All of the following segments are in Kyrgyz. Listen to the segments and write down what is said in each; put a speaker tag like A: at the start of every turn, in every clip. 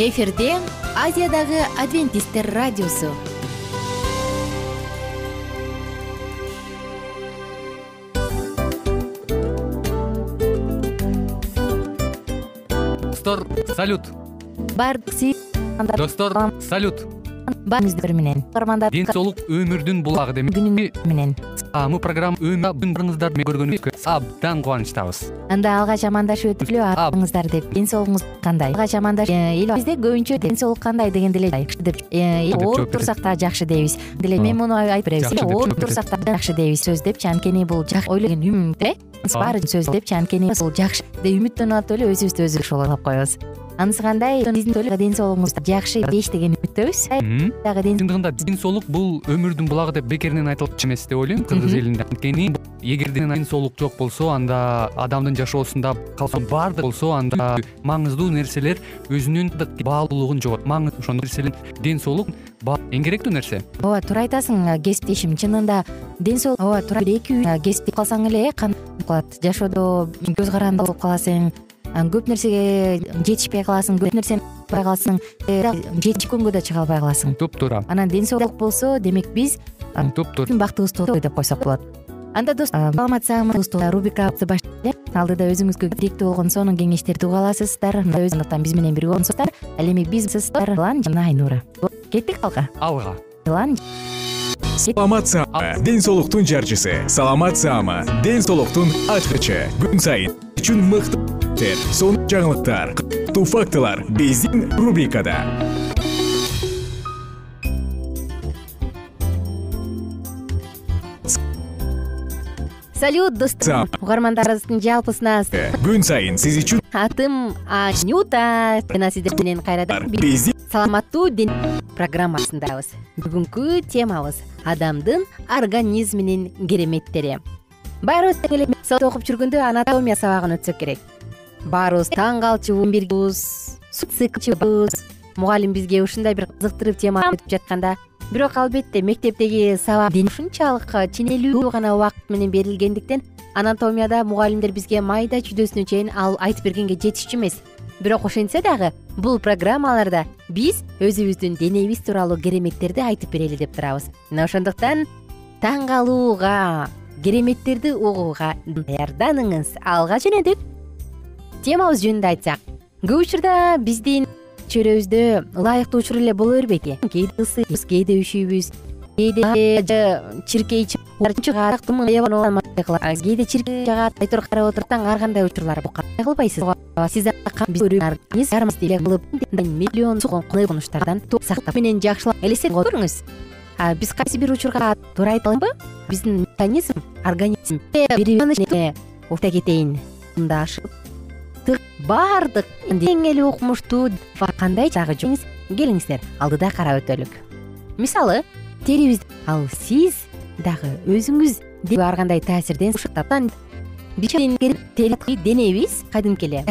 A: эфирде азиядагы адвентисттер радиосу.
B: Достор салют.
A: Баардык
B: достор салют.
A: Баарыңыздар менен. Угармандар
B: ден соолук өмүрдүн булагы демек
A: менен
B: мы программа өмүрыңыздар көргөнүбүзгө абдан кубанычтабыз.
A: Анда алгач амандашып өтүп эле атыңыздар деп. Ден соолугуңуз кандай? Алгач амандашып э, бизде көбүнчө ден соолук кандай? дегенде эле деп э, ооруп турсак да жакшы дейбиз. Деле мен муну айтып беребиз. Ооруп турсак да жакшы дейбиз. Сөз депчи анткени бул ойлогон баары сөз депчи анткени бул жакшы. Деп үмүттөнүп атып эле өзүбүздү өзүбүз ойлоп коебуз анысы кандай? Биздин ден соолугуңуз жакшы деш деген үмүттөбүз. Дагы
B: чындыгында ден соолук бул өмүрдүн булагы деп бекеринен айтылчу эмес деп ойлойм. Кыргыз элинде. Анткени эгерде ден соолук жок болсо анда адамдын жашоосунда калган баардык болсо анда маңыздуу нерселер өзүнүн баалуулугун жоготот маңыз ошондой нерселер ден соолук эң керектүү нерсе.
A: Ооба туура айтасың кесиптешим чынында ден соолук ооба туура бир эки үч кесип калсаң эле кандай калат. Жашоодо көз каранды болуп каласың көп нерсеге жетишпей каласың көп нерсени албай каласың. Жетишкөнгө да чыга албай каласың.
B: Туп туура
A: анан ден соолук болсо демек биз
B: туп туура
A: бактыбызды деп койсок болот. Анда достор саламатсыздарбы рубрикабызды эле алдыда өзүңүзгө керектүү болгон сонун кеңештерди уга аласыздар. Андыктан биз менен бирге болсуңуздар ал эми биз жана айнура. Кеттик алга.
B: Алга.
C: Саламат саама ден соолуктун жарчысы. Саламат саама ден соолуктун ачкычы. Күн сайын. Үчүн мыкты сонун жаңылыктар кыттуу фактылар биздин рубрикада.
A: Салют достор угармандарыбыздын жалпысына
C: күн сайын сиз үчүн
A: атым анюта жана сиздер менен кайрадан
C: биздин
A: саламаттуу ден программасындабыз. Бүгүнкү темабыз адамдын организминин кереметтери. Баарыбыз тең эле окуп жүргөндө анатомия сабагын өтсөк керек баарыбыз таң калчубуз цикчубуз мугалим бизге ушундай бир кызыктырып тема өтүп жатканда бирок албетте мектептеги сабак ушунчалык ченелүү гана убакыт менен берилгендиктен анатомияда мугалимдер бизге майда чүйдөсүнө чейин айтып бергенге жетишчү эмес. Бирок ошентсе дагы бул программаларда биз өзүбүздүн денебиз тууралуу кереметтерди айтып берели деп турабыз. Мына ошондуктан таң калууга кереметтерди угууга даярданыңыз. Алга жөнөдүк темабыз жөнүндө айтсак көп учурда биздин чөйрөбүздө ылайыктуу учур эле боло бербейт э кээде ысыйбыз кээде үчүйбүз кээде чиркей чыгат кээде чиркей чыгат айтор карап отурсаң ар кандай учурлар кандай кылбайсыз? Сиз сактап менен жакшылап элестетип көрүңүз биз кайсы бир учурга туура айталымбы биздин механизм организм. Айта кетейин баардык эң эле укмуштуу кандай дагы жоңуз келиңиздер алдыда карап өтөлүк. Мисалы терибиз ал сиз дагы өзүңүз ар кандай таасирден денебиз кадимки эле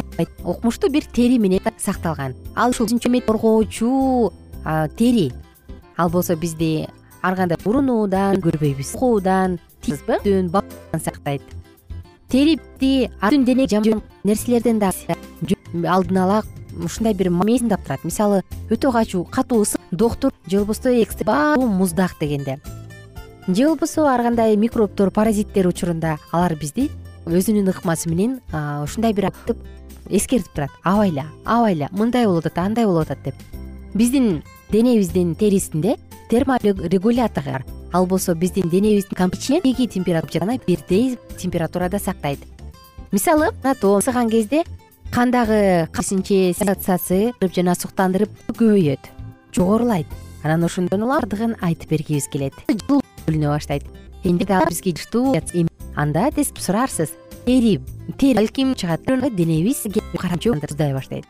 A: укмуштуу бир тери менен сакталган. Ал ушул коргоочу тери ал болсо бизди ар кандай урунуудан көрбөйбүз. Окуудан терибизди дене нерселерден дагы алдын ала ушундай бир тап турат мисалы өтө качуу катуу ысык доктур же болбосо баары муздак дегенде же болбосо ар кандай микробтор паразиттер учурунда алар бизди өзүнүн ыкмасы менен ушундай бир эскертип турат абайла абайла мындай болуп атат андай болуп атат деп биздин денебиздин терисинде терморегулятор ал болсо биздин денебиздин эки температураны бирдей температурада сактайт. Мисалы ысыган кезде кандагы сенсациясы жана суктандырып көбөйөт жогорулайт. Анан ошондон улам бардыгын айтып бергибиз келет. Бөлүнө баштайт. Бизге анда сурарсыз. Тери тери балким чыгат? Денебиз муздай баштайт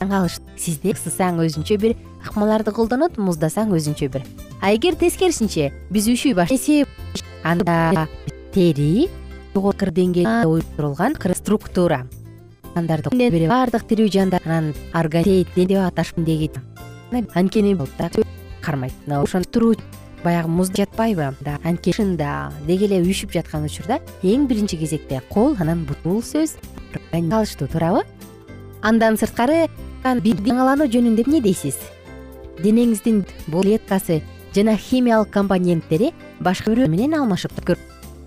A: таң калыш. Сизде ысысаң өзүнчө бир ыкмаларды колдонот муздасаң өзүнчө бир. А эгер тескерисинче биз ушүй баштайбыз анда тери жогорку деңгээлде уюштурулган структура. Баардык тирүү жандар анан деп аташп анткени кармайт. Ошо туруу баягы муз жатпайбы. Анткени шында деги эле үйшүп жаткан учурда эң биринчи кезекте кол анан бул сөз калыштуу туурабы андан сырткары даңалануу жөнүндө эмне дейсиз? Денеңиздин бул клеткасы жана химиялык компоненттери башка бирөө менен алмашып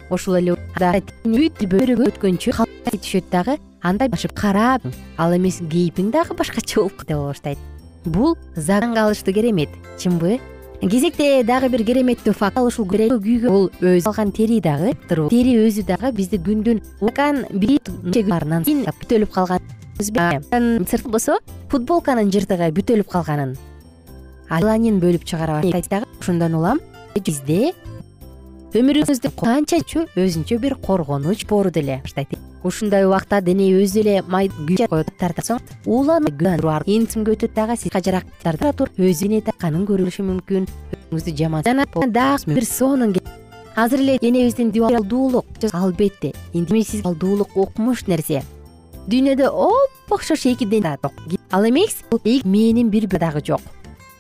A: ошол эле убакта өткөнчө түшөт дагы анда башып карап ал эмес кейпиң дагы башкача болуп кете баштайт. Бул заң калыштуу керемет чынбы. Кезекте дагы бир кереметтүү факт ушул күйгө бул өзү алган тери дагы тери өзү дагы бизди күндүн бүт өлүп калган болсо футболканын жыртыгы бүт өлүп калганын аланин бөлүп чыгара баштайт дагы ошондон улам бизде өмүрүңүздө канчачы өзүнчө бир коргонуч боору деле баштайт ушундай убакта дене өзү эле май коет тартат соң ууланып интимге өтөт дагы сиз кажырактара туруп өзү дене канын көрүлүшү мүмкүн өзүңүздү жаман жана дагы бир сонун азыр эле денебиздин алдуулук албетте укмуш нерсе дүйнөдө оп окшош эки дене ал эмес мээнин бир дагы жок.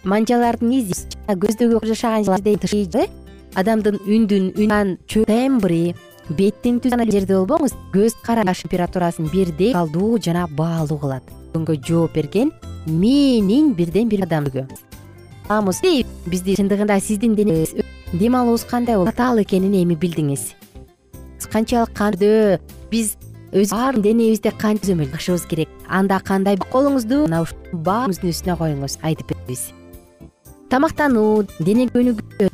A: Манжалардын изи көздөгү жашаган адамдын үндүн тембри беттин түзү жерде болбоңуз көз караш температурасын бирдей калдуу жана баалуу кылат. Көнгө жооп берген мээнин бирден бир адамгө бизди чындыгында сиздин денеңиз дем алуубуз кандай болот татаал экенин эми билдиңиз. Канчалык кандөө биз өз баары денебизде канча түзөмөл башыбыз керек. Анда кандай колуңузду мына ушул баарыңыздын үстүнө коюңуз айтып беребиз. Тамактануу дене көнүгүү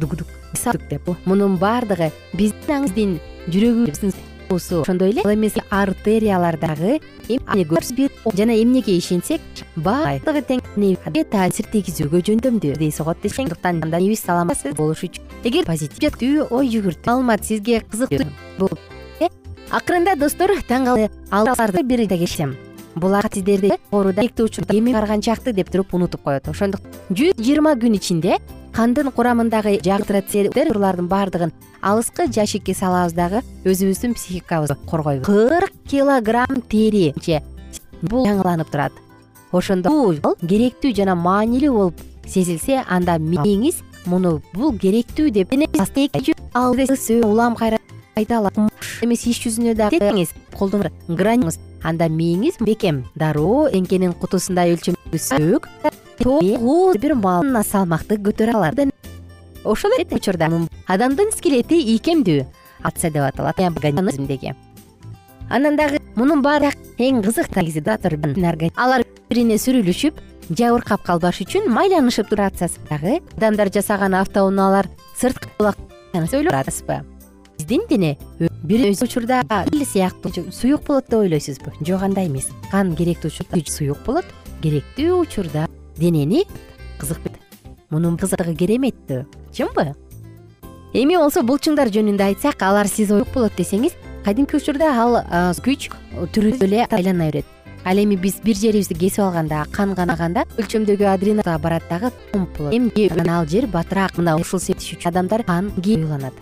A: деп. Мунун баардыгы биздин жүрөгүбүздүн ошондой эле ал эмес артериялар дагы жана эмнеге ишенсек баардыгы тең таасир тийгизүүгө жөндөмдүү дей согот саламат болуш үчүн. Эгер позитив ой жүгүртүү маалымат сизге кызыктуу болуп акырында достор таң каларды бир келсем булар сиздерди учурда эми барган чакты деп туруп унутуп коет. Ошондуктан жүз жыйырма күн ичинде кандын курамындагы жагылардын баардыгын алыскы жашикке салабыз дагы өзүбүздүн психикабызды коргойбуз. Кырк килограмм тери бул жаңыланып турат. Ошондо бул керектүү жана маанилүү болуп сезилсе анда мээңиз муну бул керектүү деп. Улам кайра айта алат эмес иш жүзүнө колдонуңуз анда мээңиз бекем дароо эңкенин кутусундай өлчөмдөгү сөк бир маал салмакты көтөрө алат ошол эле учурда адамдын скелети ийкемдүү атса деп аталат. Анан дагы мунун баары эң кызык алар бирине сүрүлүшүп жабыркап калбаш үчүн майланышып турат дагы адамдар жасаган автоунаалар сырткы биздин дене бир учурда сыяктуу суюк болот деп ойлойсузбу? Жок андай эмес. Кан керектүү учурда суюк болот керектүү учурда денени кызык мунун кызыгы кереметтүү. Чынбы? Эми болсо булчуңдар жөнүндө айтсак алар сиз болот десеңиз кадимки учурда ал күч түрү эле айлана берет ал эми биз бир жерибизди кесип алганда кан канаганда өлчөмдөгү адреналга барат дагы помп болот эми ал жер батыраак мына ушул себеп адамдар кан уйланат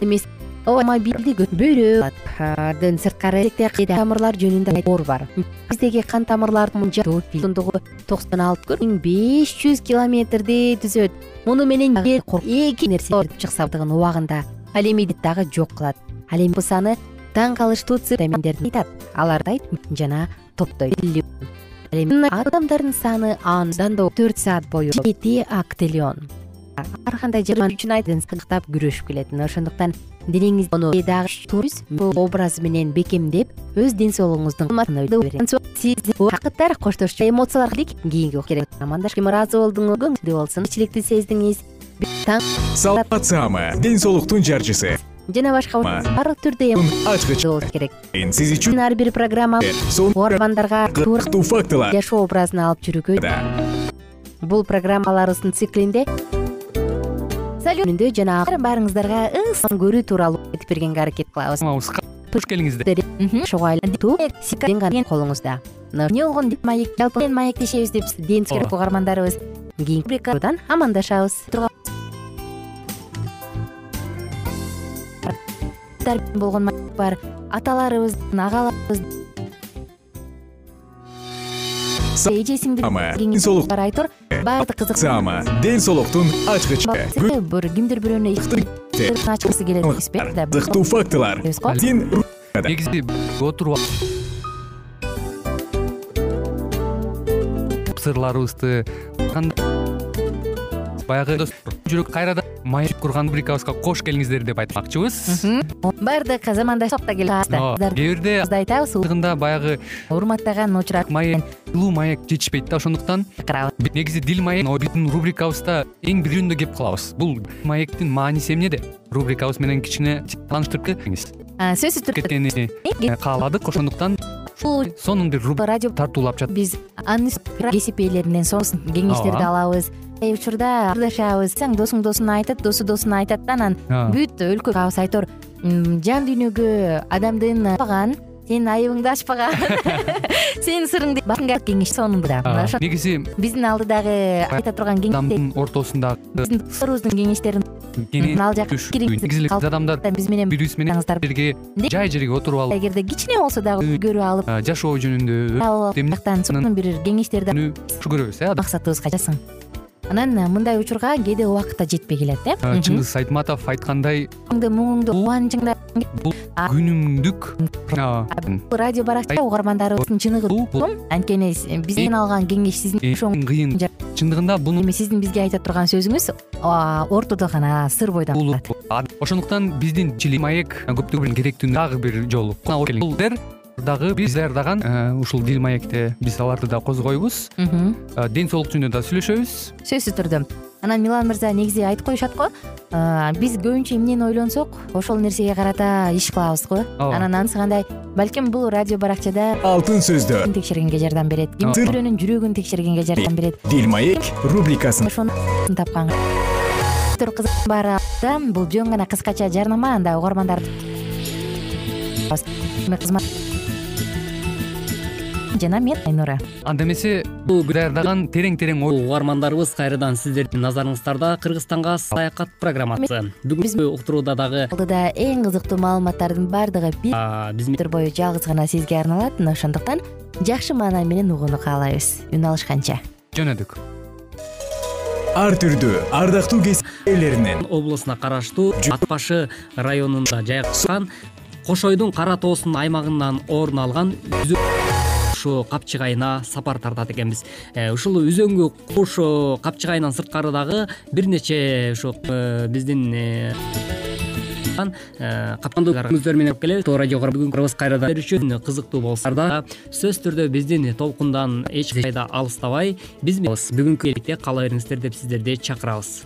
A: эмес. Автомобилди бөйрөкдөн сырткары тамырлар жөнүндө оор бар. Биздеги кан тамырлардын узундугу токсон алты миң беш жүз километрди түзөт. Муну менен эки нерсе чыкса убагында. Ал эми дагы жок кылат. Ал эми саны таң калыштуу аларды жана топтойт. Адамдардын саны андан да төрт саат бою жети актелион. Ар кандай жаман үчүн сыктап күрөшүп келет мына ошондуктан денеңиз дагы образы менен бекемдеп өз ден соолугуңуздун сиз бакыттар коштошчу эмоцияларга келик кийинки ыраазы болдуңуз көңүлдүү болсун. Тынччылыкты сездиңиз.
C: Саламат саама. Ден соолуктун жарчысы
A: жана башка баардык түрдө ачкыч. болуш керек.
C: Сиз үчүн
A: ар бир программа угармандарга
C: кызыктуу фактылар.
A: жашоо образын алып жүрүүгө бул программаларыбыздын циклинде жөнүндө жана баарыңыздарга ысым көрүү тууралуу айтып бергенге аракет кылабыз.
B: Кош келиңиздер.
A: Колуңузда. Эмне болгон жалпы менен маектешебиз деп ден угармандарыбыз. Кийинкидан амандашабыз болгон бар. Аталарыбыздын агаларыбыз. Эжесиңдиден
C: соолук
A: айтор. Баардык кызык.
C: саама ден соолуктун ачкычы
A: кимдир бирөөнө ачкысы келет эмеспи
C: кызыктуу фактылар.
B: Негизи отуруп сырларыбызды баягы жүрөк кайрадан маек курган рубрикабызга кош келиңиздер деп айтмакчыбыз.
D: Баардык замандашта
B: ооба кээ бирде
D: айтабыз
B: ында баягы
D: урматтаган учурда
B: маек жылуу маек жетишпейт да ошондуктан негизи дил маек биздин рубрикабызда эң бирөөндө кеп калабыз. Бул маектин мааниси эмнеде рубрикабыз менен кичине тааныштырып кетиңиз
D: сөзсүз түрдө
B: кетени кааладык ошондуктан сонун бир
D: радио
B: тартуулап жатып
D: биз аны кесип ээлеринен сонун кеңештерди алабыз. Учурда ырдашабыз досуң досуна айтат досу досуна айтат да анан бүт өлкө айтор жан дүйнөгө адамдын ачпаган сенин айыбыңды ачпаган сенин сырыңды кеңеш сонун да
B: негизи
D: биздин алдыдагы айта турган
B: адамдын ортосунда
D: биздин досторубуздун кеңештерин ал жака
B: эле адамдар
D: биз менен
B: бири бирибиз менен бирге жай жерге отуруп алып
D: эгерде кичине болсо дагы көрүп алып
B: жашоо жөнүндө
D: жактан сонун бир кеңештерди
B: көрөбүз э
D: максатыбызга жасасын анан мындай учурга кээде убакыт да жетпей келет э?
B: Чыңгыз айтматов айткандай
D: муңуңду кубанычыңды
B: бул күнүмдүк
D: радио баракча угармандарыбыздын чыныгы анткени бизден алган кеңеш сиздин
B: кыйын чындыгында бул
D: эми сиздин бизге айта турган сөзүңүз ортодо гана сыр бойдон
B: калат. ошондуктан биздин маек көптөгөн керектүү дагы бир жолу дагы биз даярдаган э, ушул дил маекте биз аларды да козгойбуз. Э, ден соолук жөнүндө да сүйлөшөбүз.
D: Сөзсүз түрдө. Анан милан мырза негизи айтып коюшат го? Э, биз көбүнчө эмнени ойлонсок? Ошол нерсеге карата иш кылабыз го. Ооба. Анан анысы кандай? Балким бул радио баракчада
C: алтын сөздөр
D: текшергенге жардам берет. Кимдир бирөөнүн жүрөгүн текшергенге жардам берет?
C: Дил маек рубрикасын.
D: Ошону тапкан. Баары бул жөн гана кыскача жарнама анда угармандар жана мен айнура
B: анда эмесе даярдаган терең терең
E: угармандарыбыз кайрадан сиздердин назарыңыздарда кыргызстанга саякат программасы. Бүгүн биз уктурууда дагы
D: алдыда эң кызыктуу маалыматтардын баардыгы бир бою жалгыз гана сизге арналат мына ошондуктан жакшы маанай менен угууну каалайбыз. Үн алышканча.
B: Жөнөдүк.
C: Ар түрдүү ардактуу кесип ээлеринен.
E: Облусуна караштуу ат башы районунда жайгашкан кошойдун кара тоосунун аймагынан орун алган капчыгайына сапар тартат экенбиз. Э, ушул үзөңгү куш капчыгайынан сырткары дагы бир нече ушу э, биздин э, капкандууөздөр менен келебиз. Радиого бүгүн кырбыз кайрадан үчүн кызыктуу болсо да сөзсүз түрдө биздин толкундан эч кайда алыстабай биз бүгүнкү кала бериңиздер деп сиздерди чакырабыз.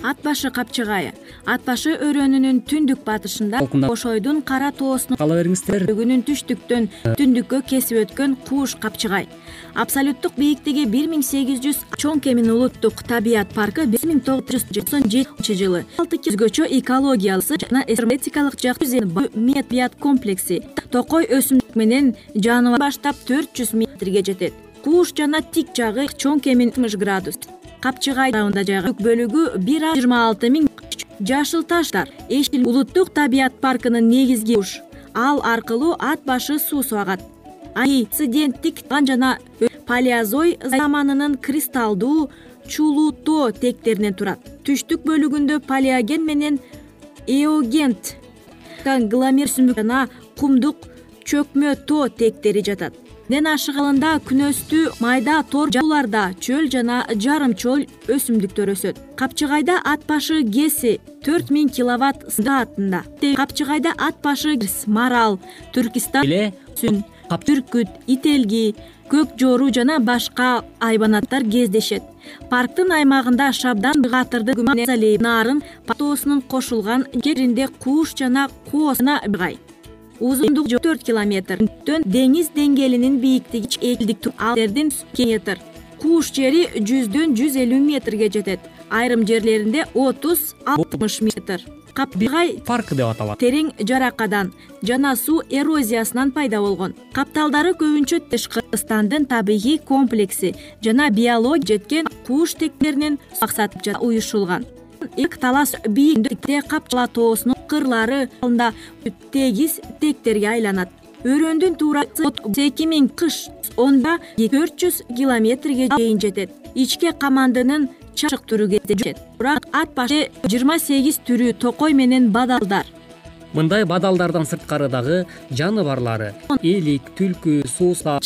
F: Ат башы капчыгайы ат башы өрөөнүнүн түндүк батышында кошойдун кара тоосунун
E: кала бериңиздер.
F: бөгүнүн түштүктөн түндүккө кесип өткөн кууш капчыгай. Абсолюттук бийиктиги бир миң сегиз жүз чоң кемин улуттук табият паркы бир миң тогуз жүз токсон жетинчи жылы. Өзгөчө экологиялык жана эстетикалык табият комплекси. Токой өсүмдүк менен жаныбар баштап төрт жүз метрге жетет. Кууш жана тик жагы чоң кемин алтымыш градус. Капчыгай жайгашкан бөлүгү бир жыйырма алты миң жашыл таштар эшил улуттук табият паркынын негизги уш. Ал аркылуу ат башы суу агат жана палеозой заманынын кристалдуу чулуу тоо тектеринен турат. Түштүк бөлүгүндө палеоген менен эогент жана кумдук чөкмө тоо тектери жатат ашыгында күнөстүү майда тор сууларда чөл жана жарым чөл өсүмдүктөр өсөт. Капчыгайда ат башы гэси төрт миң киловатт саатында капчыгайда ат башы марал түркистан эле бүркүт ителги көк жоору жана башка айбанаттар кездешет. Парктын аймагында шабдан катырдын нарын тоосунун кошулган жеринде кууш жана гай узундугу төрт километр. Деңиз деңгээлинин бииктиги алдердин метр кууш жери жүздөн жүз элүү метрге жетет. Айрым жерлеринде отуз алтымыш метр. Капчыгай
E: паркы деп аталат.
F: терең жаракадан жана суу эрозиясынан пайда болгон. Капталдары көбүнчө кыргызстандын табигый комплекси жана биология жеткен кууш тектеринен максаты уюшулган. Талас бийиктикте капчыла тоосунун кырлары алында тегиз тектерге айланат. Өрөөндүн туурасы эки миң кыш онда төрт жүз километрге чейин жетет. Ичке камандынын чачык түрү кездешет бирок ат башы жыйырма сегиз түрү токой менен бадалдар.
E: Мындай бадалдардан сырткары дагы жаныбарлары элик түлкү суусал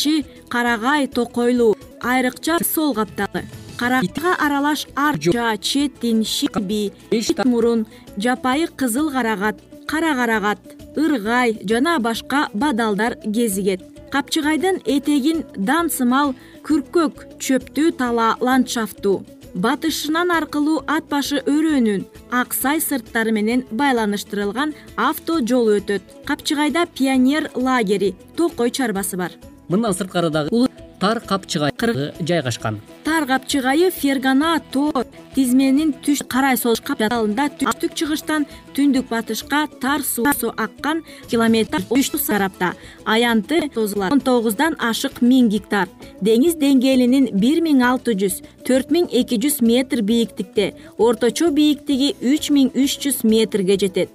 F: карагай токойлуу айрыкча сол каптагы карага аралаш арча четин шилби ит мурун жапайы кызыл карагат кара карагат ыргай жана башка бадалдар кезигет. Капчыгайдын этегин дан сымал күркөк чөптүү тала ландшафтуу батышынан аркылуу ат башы өрөөнүн ак сай сырттары менен байланыштырылган авто жолу өтөт. Капчыгайда пионер лагери токой чарбасы бар.
E: Мындан сырткары дагы тар капчыгай жайгашкан.
F: Тар капчыгайы фергана тоо тизменин түш карай капчалында түштүк чыгыштан түндүк батышка тар суусу аккан километр тарапта аянты он тогуздан ашык миң гектар. Деңиз деңгээлинин бир миң алты жүз төрт миң эки жүз метр бийиктикте орточо бийиктиги үч миң үч жүз метрге жетет.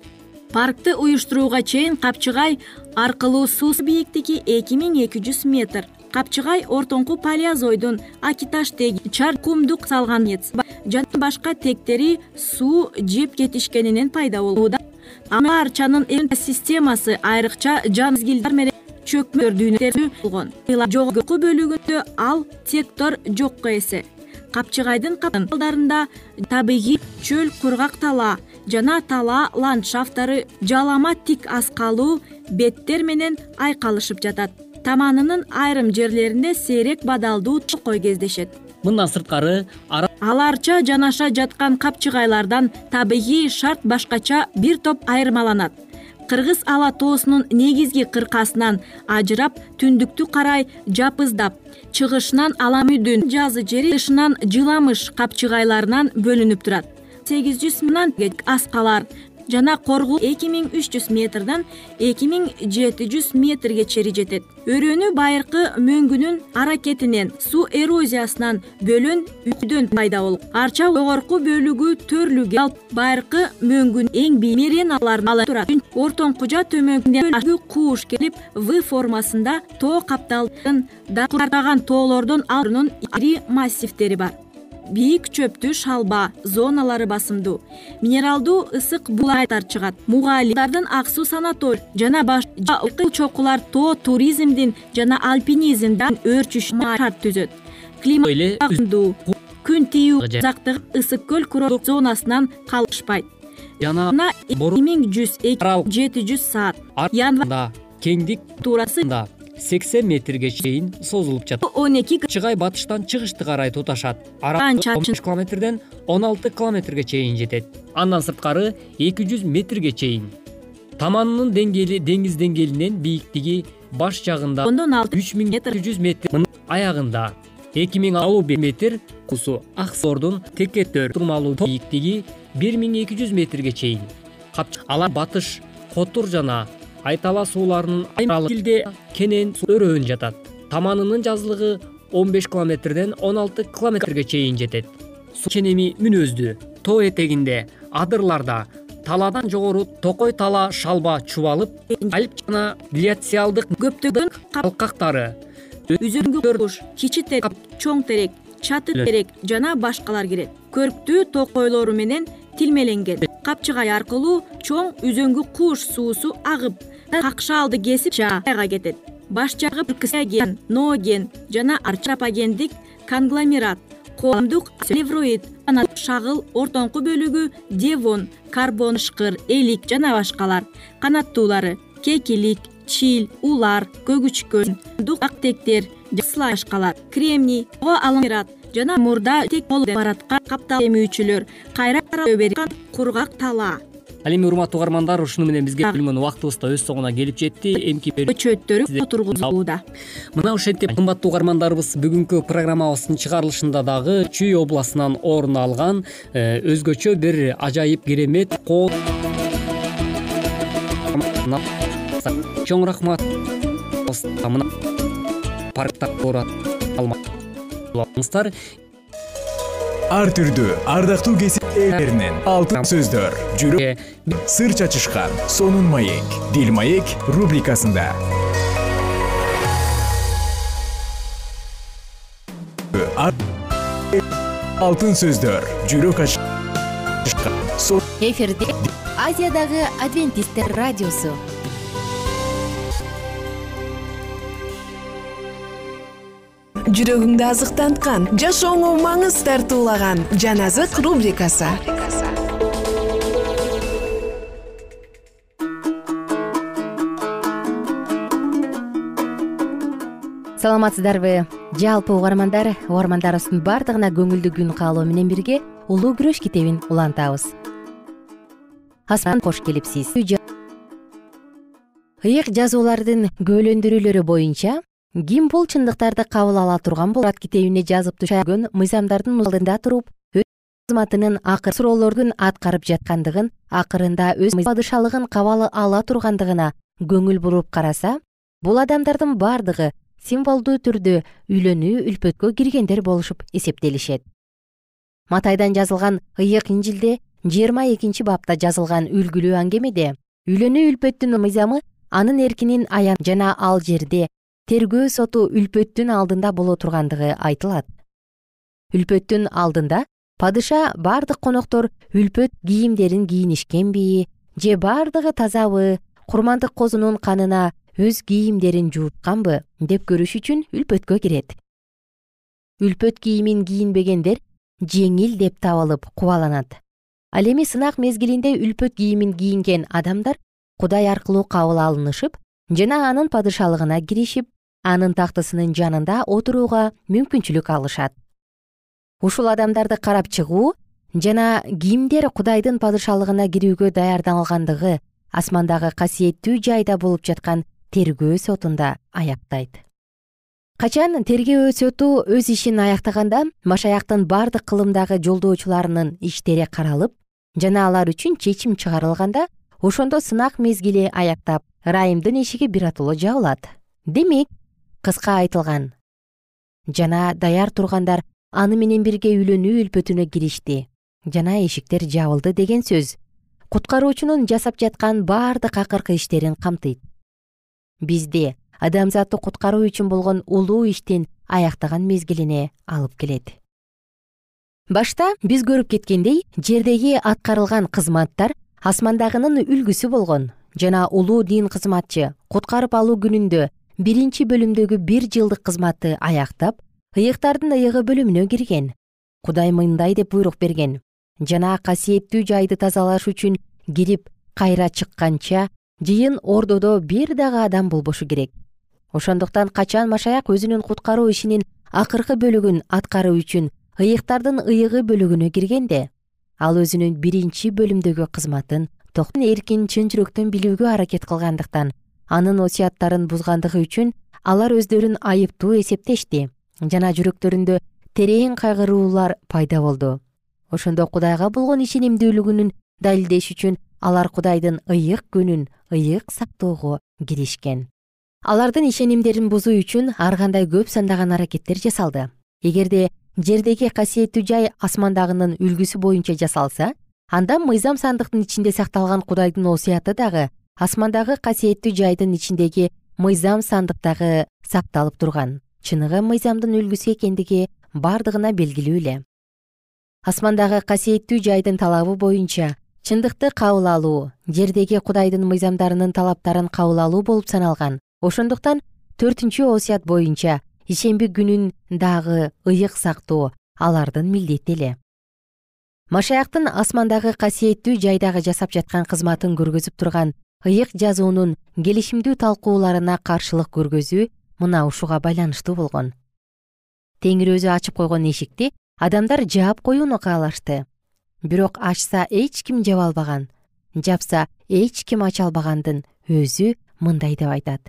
F: Паркты уюштурууга чейин капчыгай аркылуу суу бийиктиги эки миң эки жүз метр капчыгай ортоңку палеозойдун акиташ теги чар кумдук салган жана башка тектери суу жеп кетишкенинен пайда болууда. Арчанын системасы айрыкча жан чөкмө дүйнөлөрдү болгон. Жогорку бөлүгүндө ал тектор жокко эсе. Капчыгайдын калдарында табигый чөл кургак тала жана тала ландшафттары жалама тик аскалуу беттер менен айкалышып жатат таманынын айрым жерлеринде сейрек бадалдуу токой кездешет.
E: Мындан сырткары
F: ал арча жанаша жаткан капчыгайлардан табигый шарт башкача бир топ айырмаланат. Кыргыз ала тоосунун негизги кыркасынан ажырап түндүктү карай жапыздап чыгышынан ала мүйдүн жазы жери тышынан жыламыш капчыгайларынан бөлүнүп турат. Сегиз жүз мыңдан аскалар жана коргул эки миң үч жүз метрден эки миң жети жүз метрге чейин жетет. Өрөөнү байыркы мөңгүнүн аракетинен суу эрозиясынан бөлөн үдөн пайда болуп арча жогорку бөлүгү алып байыркы мөңгүн эң бийик ала турат. Ортоңкужа төмөнкү кууш келип в формасында тоо капталын кураган тоолордун ири массивдери бар бийик чөптүү шалба зоналары басымдуу. Минералдуу ысык булар чыгат. Мугалимдардын ак суу санаторий жана башка чокулар тоо туризмдин жана альпинизмдин өөрчүш шарт түзөт. Климатдуу күн тиүү узактыгы ысык көл курорттук зонасынан калышпайт.
E: Жана
F: эки миң жүз эки жети жүз саат. январда
E: кеңдик
F: туурасында
E: сексен метрге чейин созулуп жатат.
F: Он эки
E: чыгай батыштан чыгышты карай туташат беш километрден он алты километрге чейин жетет. Андан сырткары эки жүз метрге чейин. Таманынын деңгээли деңиз деңгээлинен бийиктиги баш жагында
F: ондон алты
E: үч миң эки жүз метр аягында эки миң алуу метр кусу аксордун текетөр турмалуу бийиктиги бир миң эки жүз метрге чейин. Алар батыш котур жана айтала сууларынын айалде кенен өрөөнү жатат. Таманынын жазылыгы он беш километрден он алты километрге чейин жетет. Суу ченеми мүнөздүү. Тоо этегинде адырларда талаадан жогору токой тала шалба чубалып альп жана гляциалдык
F: көптөгөн
E: алкактары
F: үзөңгү кичи терек чоң терек чаты терек жана башкалар кирет. Көрктүү токойлору менен тилмеленген. Капчыгай аркылуу чоң үзөңгү кууш суусу агып какшаалды кесип жайга кетет. Баш жагы ген ноген жана арчапагендик конгломерат коомдук левроид жана шагыл ортоңку бөлүгү девон карбон ышкыр элик жана башкалар. Канаттуулары кекилик чил улар көгүчкөн актектер слай башкалар. Кремний жана мурда тек болуп бараткан каптал эмүүчүлөр кайра кургак тала
E: ал эми урматтуу угармандар ушуну менен бизге бөлүнгөн убактыбыз да өз соңуна келип жетти эмки
F: көчөттөрү отургузулууда
E: мына ушентип кымбаттуу угармандарыбыз бүгүнкү программабыздын чыгарылышында дагы чүй областынан орун алган э, өзгөчө бир ажайып керемет чоң рахмат
C: ар түрдүү ардактуу кесип ээлеринен алтын сөздөр. Жүрөк сыр чачышкан сонун маек. Дил маек рубрикасында. Алтын сөздөр. Жүрөк
A: эфирде азиядагы адвентисттер радиосу
G: жүрөгүңдү азыктанткан жашооңо маңыз тартуулаган жан азык рубрикасы.
A: Саламатсыздарбы. Жалпы угармандар угармандарыбыздын баардыгына көңүлдүү күн каалоо менен бирге улуу күрөш китебин улантабыз. Асман кош келипсиз. Ыйык жазуулардын күбөлөндүрүүлөрү боюнча ким бул чындыктарды кабыл ала турган болот? Китебине жазып түшгөн мыйзамдардын алдында туруп өз кызматынын акыр суроолордун аткарып жаткандыгын акырында өз падышалыгын кабыл ала тургандыгына көңүл буруп караса бул адамдардын баардыгы символдуу түрдө үйлөнүү үлпөткө киргендер болушуп эсептелишет. Матайдан жазылган ыйык инжилде жыйырма экинчи бапта жазылган үлгүлүү аңгемеде үйлөнүү үлпөттүн мыйзамы анын эркинин аян жана ал жерде тергөө соту үлпөттүн алдында боло тургандыгы айтылат. Үлпөттүн алдында падыша бардык коноктор үлпөт кийимдерин кийинишкенби же бардыгы тазабы курмандык козунун канына өз кийимдерин жуутканбы деп көрүш үчүн үлпөткө кирет. Үлпөт кийимин кийинбегендер жеңил деп табылып кубаланат. Ал эми сынак мезгилинде үлпөт кийимин кийинген адамдар кудай аркылуу кабыл алынышып жана анын падышалыгына киришип анын тактысынын жанында отурууга мүмкүнчүлүк алышат. Ушул адамдарды карап чыгуу жана кимдер кудайдын падышалыгына кирүүгө даярдалгандыгы асмандагы касиеттүү жайда болуп жаткан тергөө сотунда аяктайт. Качан тергөө соту өз ишин аяктаганда машаяктын бардык кылымдагы жолдоочуларынын иштери каралып жана алар үчүн чечим чыгарылганда ошондо сынак мезгили аяктап ырайымдын эшиги биротоло жабылат демек кыска айтылган. Жана даяр тургандар аны менен бирге үйлөнүү үлпөтүнө киришти. Жана эшиктер жабылды деген сөз. Куткаруучунун жасап жаткан бардык акыркы иштерин камтыйт. Бизди адамзатты куткаруу үчүн болгон улуу иштин аяктаган мезгилине алып келет. Башта биз көрүп кеткендей жердеги аткарылган кызматтар асмандагынын үлгүсү болгон жана улуу дин кызматчы куткарып алуу күнүндө биринчи бөлүмдөгү бир жылдык кызматты аяктап ыйыктардын ыйыгы бөлүмүнө кирген. Кудай мындай деп буйрук берген. Жана касиеттүү жайды тазалаш үчүн кирип кайра чыкканча жыйын ордодо бир дагы адам болбошу керек. Ошондуктан качан машаяк өзүнүн куткаруу ишинин акыркы бөлүгүн аткаруу үчүн ыйыктардын ыйыгы бөлүгүнө киргенде ал өзүнүн биринчи бөлүмдөгү кызматын токтун эркин чын жүрөктөн билүүгө аракет кылгандыктан анын осуяттарын бузгандыгы үчүн алар өздөрүн айыптуу эсептешти жана жүрөктөрүндө терең кайгыруулар пайда болду. Ошондо кудайга болгон ишенимдүүлүгүнүн далилдеш үчүн алар кудайдын ыйык күнүн ыйык сактоого киришкен. Алардын ишенимдерин бузуу үчүн ар кандай көп сандаган аракеттер жасалды. Эгерде жердеги касиеттүү жай асмандагынын үлгүсү боюнча жасалса анда мыйзам сандыктын ичинде сакталган кудайдын осуяты дагы асмандагы касиеттүү жайдын ичиндеги мыйзам сандыктагы сакталып турган. Чыныгы мыйзамдын үлгүсү экендиги бардыгына белгилүү эле. Асмандагы касиеттүү жайдын талабы боюнча чындыкты кабыл алуу жердеги кудайдын мыйзамдарынын талаптарын кабыл алуу болуп саналган. Ошондуктан төртүнчү осуят боюнча ишемби күнүн дагы ыйык сактоо алардын милдети эле машаяктын асмандагы касиеттүү жайдагы жасап жаткан кызматын көргөзүп турган ыйык жазуунун келишимдүү талкууларына каршылык көргөзүү мына ушуга байланыштуу болгон. Теңир өзү ачып койгон эшикти адамдар жаап коюуну каалашты. Бирок ачса эч ким жаба албаган жапса эч ким ача албагандын өзү мындай деп айтат.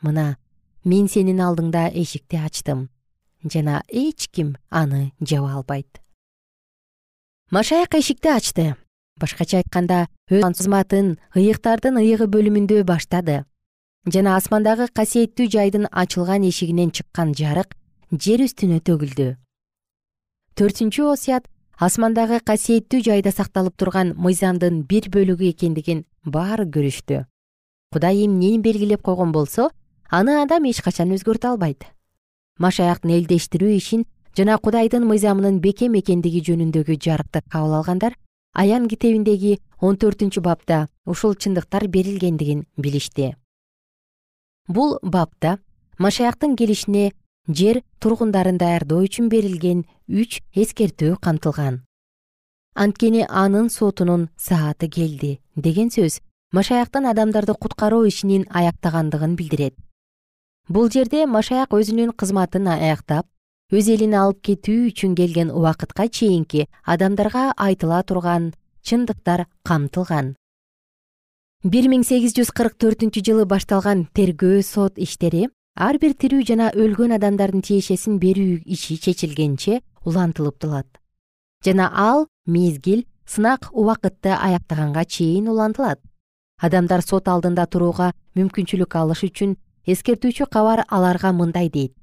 A: Мына мен сенин алдыңда эшикти ачтым жана эч ким аны жаба албайт машаяк эшикти ачты. Башкача айтканда өз кызматын ыйыктардын ыйыгы бөлүмүндө баштады. Жана асмандагы касиеттүү жайдын ачылган эшигинен чыккан жарык жер үстүнө төгүлдү. Төртүнчү осуят асмандагы касиеттүү жайда сакталып турган мыйзамдын бир бөлүгү экендигин баары көрүштү. Кудай эмнени белгилеп койгон болсо аны адам эч качан өзгөртө албайт. Машаяктын элдештирүү ишин жана кудайдын мыйзамынын бекем экендиги жөнүндөгү жарыкты кабыл алгандар аян китебиндеги он төртүнчү бапта ушул чындыктар берилгендигин билишти. Бул бапта машаяктын келишине жер тургундарын даярдоо үчүн берилген үч эскертүү камтылган. Анткени анын сотунун сааты келди деген сөз машаяктын адамдарды куткаруу ишинин аяктагандыгын билдирет. Бул жерде машаяк өзүнүн кызматын аяктап өз элин алып кетүү үчүн келген убакытка чейинки адамдарга айтыла турган чындыктар камтылган. бир миң сегиз жүз кырк төртүнчү жылы башталган тергөө сот иштери ар бир тирүү жана өлгөн адамдардын тиешесин берүү иши чечилгенче улантылыптылат. жана ал мезгил сынак убакытты аяктаганга чейин улантылат. адамдар сот алдында турууга мүмкүнчүлүк алыш үчүн эскертүүчү кабар аларга мындай дейт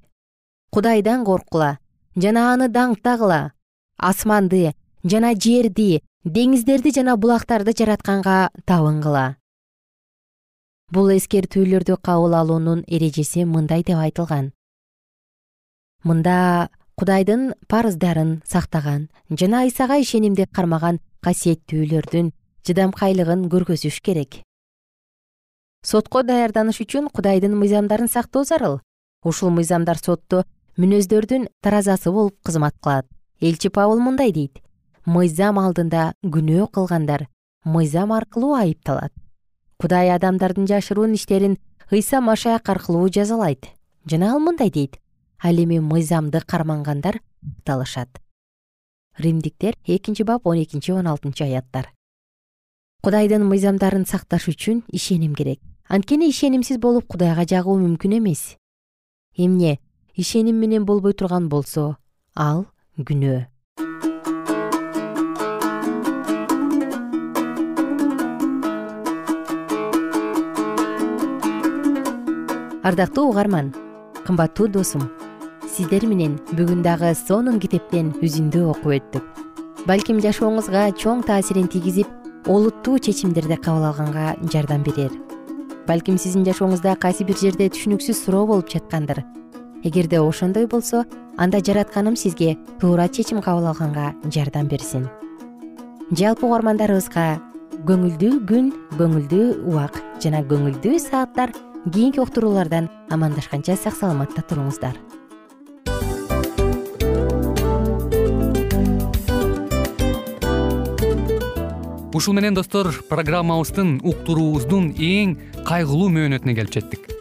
A: кудайдан корккула жана аны даңктагыла асманды жана жерди деңиздерди жана булактарды жаратканга табынгыла бул эскертүүлөрдү кабыл алуунун эрежеси мындай деп айтылган. Мында кудайдын парыздарын сактаган жана ыйсага ишенимди кармаган касиеттүүлөрдүн чыдамкайлыгын көргөзүш керек. Сотко даярданыш үчүн кудайдын мыйзамдарын сактоо зарыл ушул мыйзамдар сотто мүнөздөрдүн таразасы болуп кызмат кылат. Элчи пабыл мындай дейт. Мыйзам алдында күнөө кылгандар мыйзам аркылуу айыпталат. Кудай адамдардын жашыруун иштерин ыйса машаяк аркылуу жазалайт. Жана ал мындай дейт. Ал эми мыйзамды кармангандар акталышат римдиктер экинчи бап он экинчи он алтынчы аяттар. Кудайдын мыйзамдарын сакташ үчүн ишеним керек. Анткени ишенимсиз болуп кудайга жагуу мүмкүн эмес. Эмне ишеним менен болбой турган болсо ал күнөө. Ардактуу угарман кымбаттуу досум. Сиздер менен бүгүн дагы сонун китептен үзүндү окуп өттүк. Балким жашооңузга чоң таасирин тийгизип олуттуу чечимдерди кабыл алганга жардам берер. Балким сиздин жашооңузда кайсы бир жерде түшүнүксүз суроо болуп жаткандыр эгерде ошондой болсо анда жаратканым сизге туура чечим кабыл алганга жардам берсин. Жалпы угармандарыбызга көңүлдүү күн көңүлдүү убак жана көңүлдүү сааттар кийинки уктуруулардан амандашканча сак саламатта туруңуздар.
B: Ушул менен достор программабыздын уктуруубуздун эң кайгылуу мөөнөтүнө келип жеттик